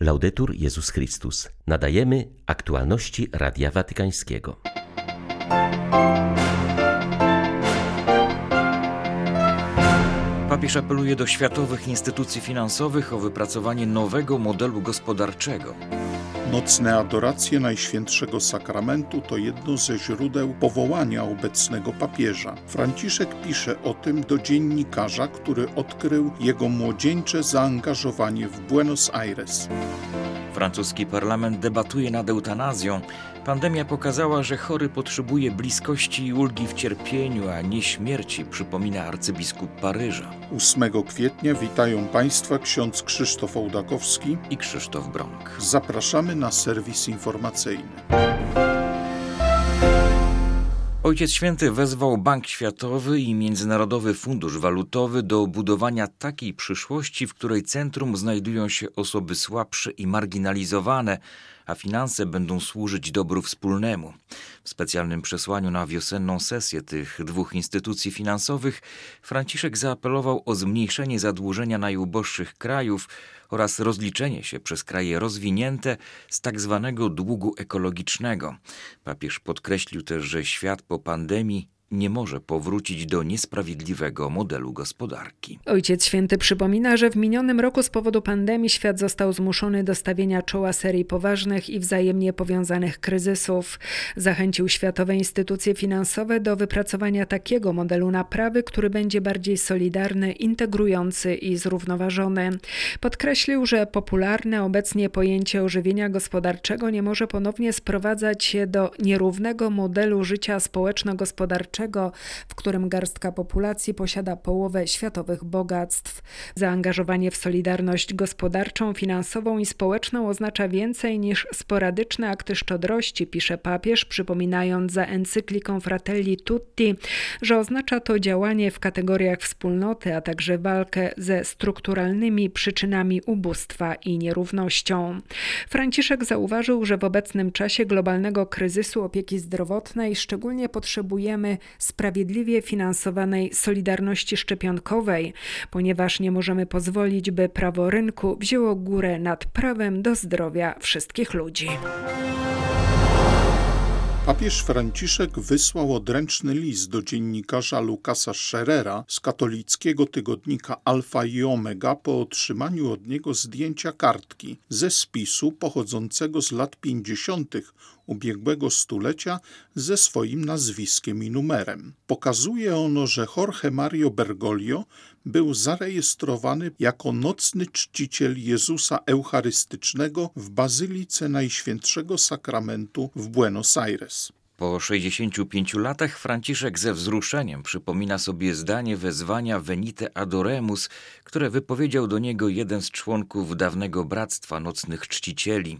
Laudetur Jezus Chrystus. Nadajemy aktualności Radia Watykańskiego. Papież apeluje do światowych instytucji finansowych o wypracowanie nowego modelu gospodarczego. Nocne adoracje Najświętszego Sakramentu to jedno ze źródeł powołania obecnego papieża. Franciszek pisze o tym do dziennikarza, który odkrył jego młodzieńcze zaangażowanie w Buenos Aires. Francuski parlament debatuje nad eutanazją. Pandemia pokazała, że chory potrzebuje bliskości i ulgi w cierpieniu, a nie śmierci, przypomina arcybiskup Paryża. 8 kwietnia witają Państwa ksiądz Krzysztof Ołdakowski i Krzysztof Bronk. Zapraszamy na serwis informacyjny. Ojciec Święty wezwał Bank Światowy i Międzynarodowy Fundusz Walutowy do budowania takiej przyszłości, w której centrum znajdują się osoby słabsze i marginalizowane, a finanse będą służyć dobru wspólnemu. W specjalnym przesłaniu na wiosenną sesję tych dwóch instytucji finansowych Franciszek zaapelował o zmniejszenie zadłużenia najuboższych krajów oraz rozliczenie się przez kraje rozwinięte z tak zwanego długu ekologicznego. Papież podkreślił też, że świat po pandemii nie może powrócić do niesprawiedliwego modelu gospodarki. Ojciec Święty przypomina, że w minionym roku z powodu pandemii świat został zmuszony do stawienia czoła serii poważnych i wzajemnie powiązanych kryzysów. Zachęcił światowe instytucje finansowe do wypracowania takiego modelu naprawy, który będzie bardziej solidarny, integrujący i zrównoważony. Podkreślił, że popularne obecnie pojęcie ożywienia gospodarczego nie może ponownie sprowadzać się do nierównego modelu życia społeczno-gospodarczego w którym garstka populacji posiada połowę światowych bogactw. Zaangażowanie w solidarność gospodarczą, finansową i społeczną oznacza więcej niż sporadyczne akty szczodrości, pisze papież, przypominając za encykliką Fratelli Tutti, że oznacza to działanie w kategoriach wspólnoty, a także walkę ze strukturalnymi przyczynami ubóstwa i nierównością. Franciszek zauważył, że w obecnym czasie globalnego kryzysu opieki zdrowotnej szczególnie potrzebujemy sprawiedliwie finansowanej solidarności szczepionkowej, ponieważ nie możemy pozwolić, by prawo rynku wzięło górę nad prawem do zdrowia wszystkich ludzi. Papież Franciszek wysłał odręczny list do dziennikarza Lukasa Scherera z katolickiego tygodnika Alfa i Omega po otrzymaniu od niego zdjęcia kartki ze spisu pochodzącego z lat 50. ubiegłego stulecia ze swoim nazwiskiem i numerem. Pokazuje ono, że Jorge Mario Bergoglio był zarejestrowany jako nocny czciciel Jezusa Eucharystycznego w Bazylice Najświętszego Sakramentu w Buenos Aires. Po 65 latach Franciszek ze wzruszeniem przypomina sobie zdanie wezwania Venite Adoremus, które wypowiedział do niego jeden z członków dawnego Bractwa Nocnych Czcicieli.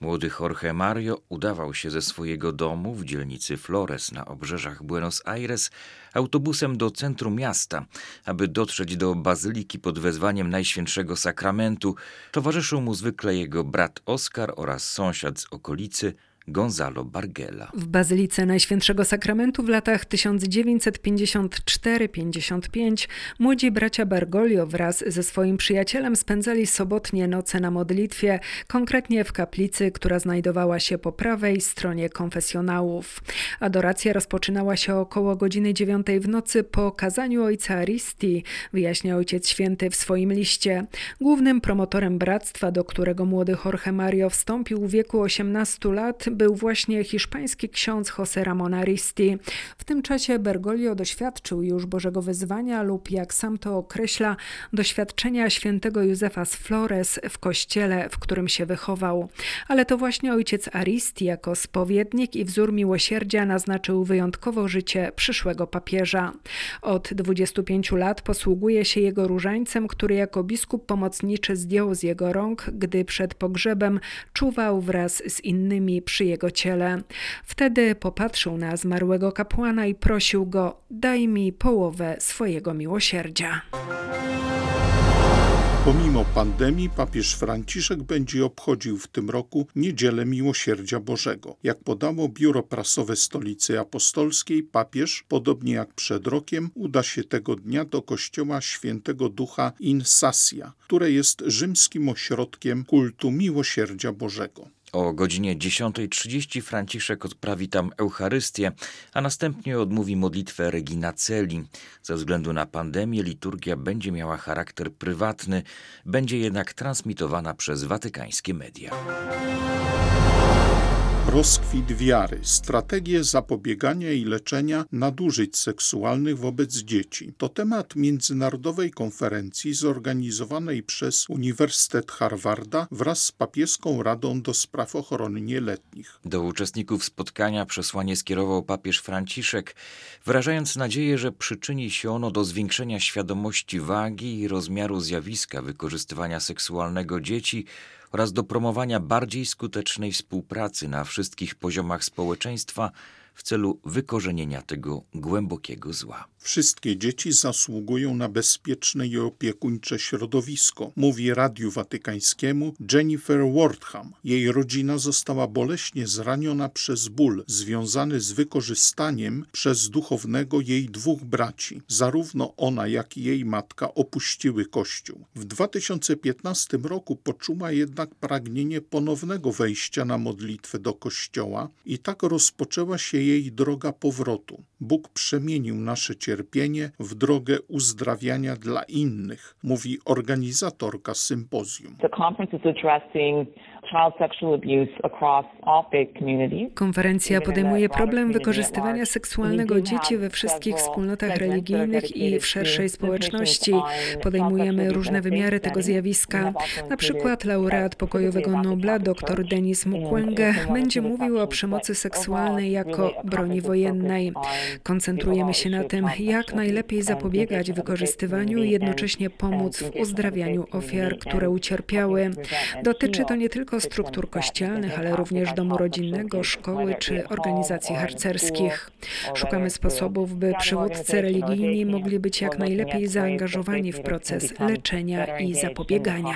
Młody Jorge Mario udawał się ze swojego domu w dzielnicy Flores na obrzeżach Buenos Aires autobusem do centrum miasta, aby dotrzeć do bazyliki pod wezwaniem Najświętszego Sakramentu. Towarzyszył mu zwykle jego brat Oskar oraz sąsiad z okolicy Gonzalo Bargela. W Bazylice Najświętszego Sakramentu w latach 1954-55 młodzi bracia Bergoglio wraz ze swoim przyjacielem spędzali sobotnie noce na modlitwie, konkretnie w kaplicy, która znajdowała się po prawej stronie konfesjonałów. Adoracja rozpoczynała się około godziny dziewiątej w nocy po kazaniu ojca Aristi, wyjaśnia ojciec święty w swoim liście. Głównym promotorem bractwa, do którego młody Jorge Mario wstąpił w wieku 18 lat, był właśnie hiszpański ksiądz José Ramon Aristi. W tym czasie Bergoglio doświadczył już Bożego Wyzwania lub, jak sam to określa, doświadczenia świętego Józefa z Flores w kościele, w którym się wychował. Ale to właśnie ojciec Aristi jako spowiednik i wzór miłosierdzia naznaczył wyjątkowo życie przyszłego papieża. Od 25 lat posługuje się jego różańcem, który jako biskup pomocniczy zdjął z jego rąk, gdy przed pogrzebem czuwał wraz z innymi przy jego ciele. Wtedy popatrzył na zmarłego kapłana i prosił go: Daj mi połowę swojego miłosierdzia. Pomimo pandemii papież Franciszek będzie obchodził w tym roku Niedzielę Miłosierdzia Bożego. Jak podało biuro prasowe Stolicy Apostolskiej, papież, podobnie jak przed rokiem, uda się tego dnia do kościoła świętego ducha in Sassia, które jest rzymskim ośrodkiem kultu Miłosierdzia Bożego. O godzinie 10.30 Franciszek odprawi tam Eucharystię, a następnie odmówi modlitwę Regina Celi. Ze względu na pandemię liturgia będzie miała charakter prywatny, będzie jednak transmitowana przez watykańskie media rozkwit wiary, strategie zapobiegania i leczenia nadużyć seksualnych wobec dzieci. To temat międzynarodowej konferencji zorganizowanej przez Uniwersytet Harvarda wraz z Papieską Radą do Spraw Ochrony Nieletnich. Do uczestników spotkania przesłanie skierował papież Franciszek, wyrażając nadzieję, że przyczyni się ono do zwiększenia świadomości wagi i rozmiaru zjawiska wykorzystywania seksualnego dzieci oraz do promowania bardziej skutecznej współpracy na wszystkich poziomach społeczeństwa w celu wykorzenienia tego głębokiego zła. Wszystkie dzieci zasługują na bezpieczne i opiekuńcze środowisko, mówi Radiu Watykańskiemu Jennifer Wardham. Jej rodzina została boleśnie zraniona przez ból związany z wykorzystaniem przez duchownego jej dwóch braci. Zarówno ona, jak i jej matka opuściły Kościół. W 2015 roku poczuła jednak pragnienie ponownego wejścia na modlitwę do Kościoła i tak rozpoczęła się jej droga powrotu. Bóg przemienił nasze cierpienie w drogę uzdrawiania dla innych, mówi organizatorka sympozjum. The conference is addressing Konferencja podejmuje problem wykorzystywania seksualnego dzieci we wszystkich wspólnotach religijnych i w szerszej społeczności. Podejmujemy różne wymiary tego zjawiska. Na przykład laureat pokojowego Nobla dr Denis Mukwege będzie mówił o przemocy seksualnej jako broni wojennej. Koncentrujemy się na tym, jak najlepiej zapobiegać wykorzystywaniu i jednocześnie pomóc w uzdrawianiu ofiar, które ucierpiały. Dotyczy to nie tylko struktur kościelnych, ale również domu rodzinnego, szkoły czy organizacji harcerskich. Szukamy sposobów, by przywódcy religijni mogli być jak najlepiej zaangażowani w proces leczenia i zapobiegania.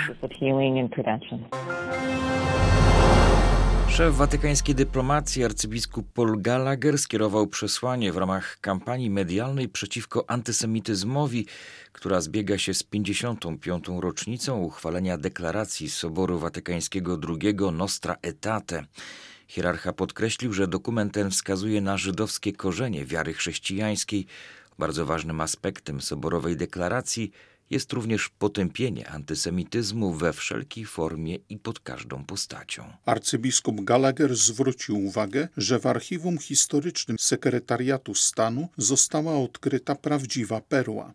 Szef watykańskiej dyplomacji arcybiskup Paul Gallagher skierował przesłanie w ramach kampanii medialnej przeciwko antysemityzmowi, która zbiega się z 55. rocznicą uchwalenia deklaracji Soboru Watykańskiego II Nostra Aetate. Hierarcha podkreślił, że dokument ten wskazuje na żydowskie korzenie wiary chrześcijańskiej. Bardzo ważnym aspektem soborowej deklaracji jest również potępienie antysemityzmu we wszelkiej formie i pod każdą postacią. Arcybiskup Gallagher zwrócił uwagę, że w archiwum historycznym Sekretariatu Stanu została odkryta prawdziwa perła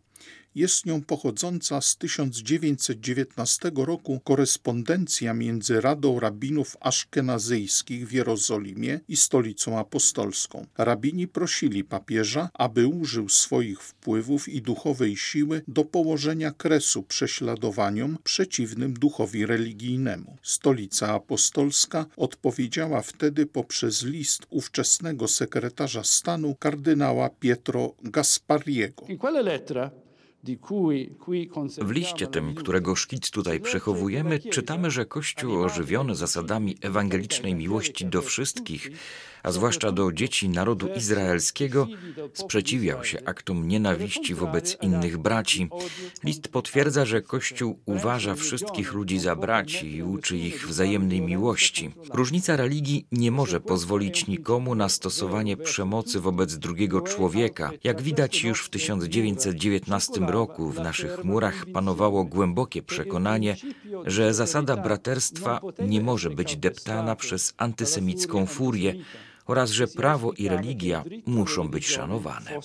jest nią pochodząca z 1919 roku korespondencja między Radą Rabinów Aszkenazyjskich w Jerozolimie i Stolicą Apostolską. Rabini prosili papieża, aby użył swoich wpływów i duchowej siły do położenia kresu prześladowaniom przeciwnym duchowi religijnemu. Stolica Apostolska odpowiedziała wtedy poprzez list ówczesnego sekretarza stanu kardynała Pietro Gaspariego. W liście tym, którego szkic tutaj przechowujemy, czytamy, że Kościół ożywiony zasadami ewangelicznej miłości do wszystkich a zwłaszcza do dzieci narodu izraelskiego, sprzeciwiał się aktom nienawiści wobec innych braci. List potwierdza, że Kościół uważa wszystkich ludzi za braci i uczy ich wzajemnej miłości. Różnica religii nie może pozwolić nikomu na stosowanie przemocy wobec drugiego człowieka. Jak widać już w 1919 roku w naszych murach panowało głębokie przekonanie, że zasada braterstwa nie może być deptana przez antysemicką furię, oraz że prawo i religia muszą być szanowane.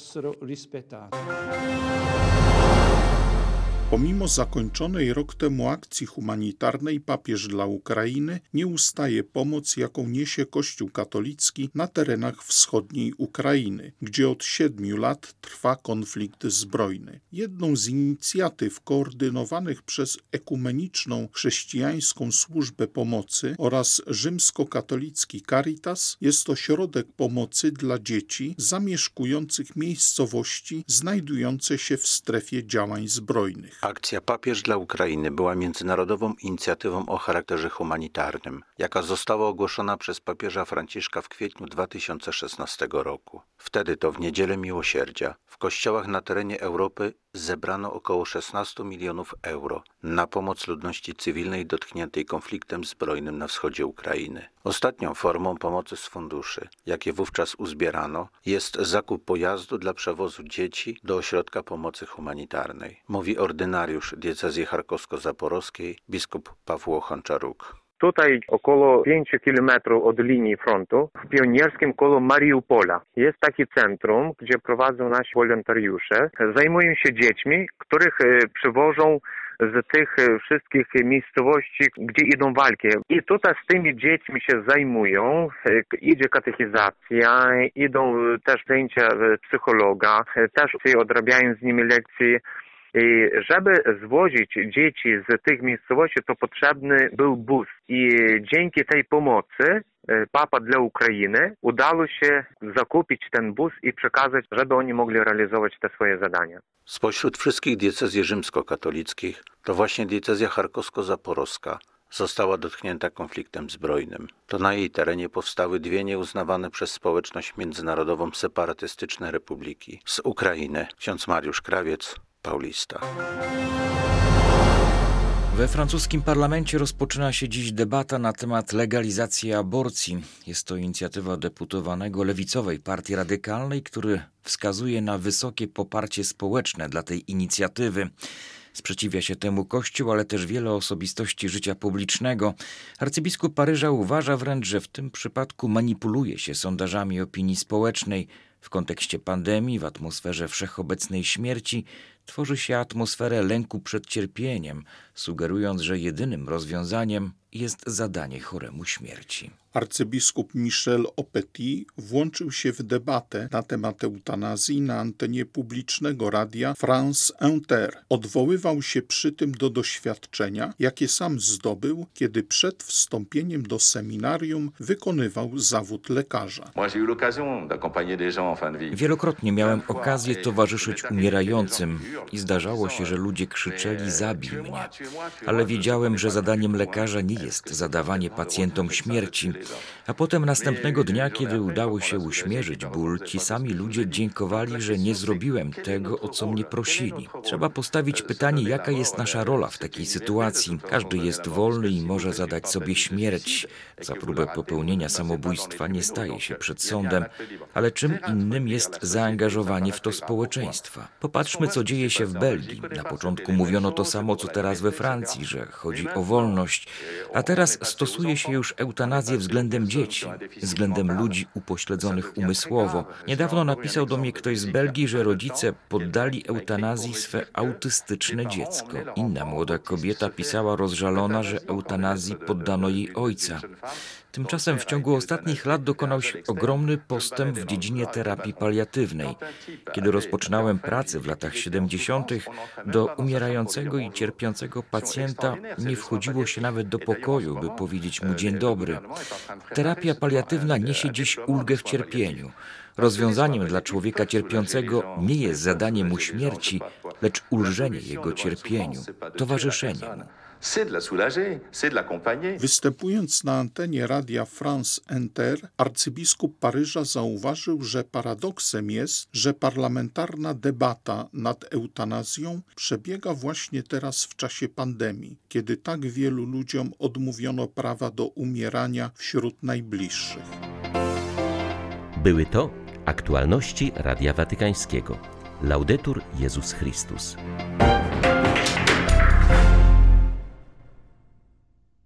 Pomimo zakończonej rok temu akcji humanitarnej papież dla Ukrainy nie ustaje pomoc, jaką niesie Kościół katolicki na terenach wschodniej Ukrainy, gdzie od siedmiu lat trwa konflikt zbrojny. Jedną z inicjatyw koordynowanych przez ekumeniczną chrześcijańską służbę pomocy oraz rzymskokatolicki Caritas jest ośrodek pomocy dla dzieci zamieszkujących miejscowości znajdujące się w strefie działań zbrojnych. Akcja Papież dla Ukrainy była międzynarodową inicjatywą o charakterze humanitarnym, jaka została ogłoszona przez papieża Franciszka w kwietniu 2016 roku. Wtedy to w Niedzielę Miłosierdzia w kościołach na terenie Europy zebrano około 16 milionów euro na pomoc ludności cywilnej dotkniętej konfliktem zbrojnym na wschodzie Ukrainy. Ostatnią formą pomocy z funduszy, jakie wówczas uzbierano, jest zakup pojazdu dla przewozu dzieci do ośrodka pomocy humanitarnej, mówi ordynariusz diecezji charkowsko-zaporowskiej biskup Pawło Honczaruk. Tutaj około 5 kilometrów od linii frontu, w pionierskim koło Mariupola, jest takie centrum, gdzie prowadzą nasi wolontariusze. Zajmują się dziećmi, których e, przywożą z tych e, wszystkich miejscowości, gdzie idą walki. I tutaj z tymi dziećmi się zajmują, e, idzie katechizacja, idą też zajęcia psychologa, też odrabiają z nimi lekcje i żeby zwozić dzieci z tych miejscowości, to potrzebny był bus. I dzięki tej pomocy e, Papa dla Ukrainy udało się zakupić ten bus i przekazać, żeby oni mogli realizować te swoje zadania. Spośród wszystkich diecezji rzymskokatolickich to właśnie diecezja charkowsko-zaporowska została dotknięta konfliktem zbrojnym. To na jej terenie powstały dwie nieuznawane przez społeczność międzynarodową separatystyczne republiki. Z Ukrainy ksiądz Mariusz Krawiec Paulista. We francuskim parlamencie rozpoczyna się dziś debata na temat legalizacji aborcji. Jest to inicjatywa deputowanego lewicowej Partii Radykalnej, który wskazuje na wysokie poparcie społeczne dla tej inicjatywy. Sprzeciwia się temu Kościół, ale też wiele osobistości życia publicznego. Arcybiskup Paryża uważa wręcz, że w tym przypadku manipuluje się sondażami opinii społecznej. W kontekście pandemii, w atmosferze wszechobecnej śmierci, tworzy się atmosferę lęku przed cierpieniem, sugerując, że jedynym rozwiązaniem jest zadanie choremu śmierci. Arcybiskup Michel Opetit włączył się w debatę na temat eutanazji na antenie publicznego radia France Inter. Odwoływał się przy tym do doświadczenia, jakie sam zdobył, kiedy przed wstąpieniem do seminarium wykonywał zawód lekarza. Wielokrotnie miałem okazję towarzyszyć umierającym i zdarzało się, że ludzie krzyczeli zabij mnie, ale wiedziałem, że zadaniem lekarza nie jest zadawanie pacjentom śmierci, a potem następnego dnia, kiedy udało się uśmierzyć ból, ci sami ludzie dziękowali, że nie zrobiłem tego, o co mnie prosili. Trzeba postawić pytanie, jaka jest nasza rola w takiej sytuacji. Każdy jest wolny i może zadać sobie śmierć. Za próbę popełnienia samobójstwa nie staje się przed sądem, ale czym innym jest zaangażowanie w to społeczeństwa. Popatrzmy, co dzieje się w Belgii. Na początku mówiono to samo, co teraz we Francji, że chodzi o wolność, a teraz stosuje się już eutanazję względem dzieci, względem ludzi upośledzonych umysłowo. Niedawno napisał do mnie ktoś z Belgii, że rodzice poddali eutanazji swe autystyczne dziecko. Inna młoda kobieta pisała rozżalona, że eutanazji poddano jej ojca. Tymczasem w ciągu ostatnich lat dokonał się ogromny postęp w dziedzinie terapii paliatywnej. Kiedy rozpoczynałem pracę w latach 70., do umierającego i cierpiącego pacjenta nie wchodziło się nawet do pokoju, by powiedzieć mu dzień dobry. Terapia paliatywna niesie dziś ulgę w cierpieniu. Rozwiązaniem dla człowieka cierpiącego nie jest zadanie mu śmierci, lecz ulżenie jego cierpieniu, towarzyszenie mu. Występując na antenie radia France Inter, arcybiskup Paryża zauważył, że paradoksem jest, że parlamentarna debata nad eutanazją przebiega właśnie teraz w czasie pandemii, kiedy tak wielu ludziom odmówiono prawa do umierania wśród najbliższych. Były to aktualności Radia Watykańskiego. Laudetur Jezus Chrystus.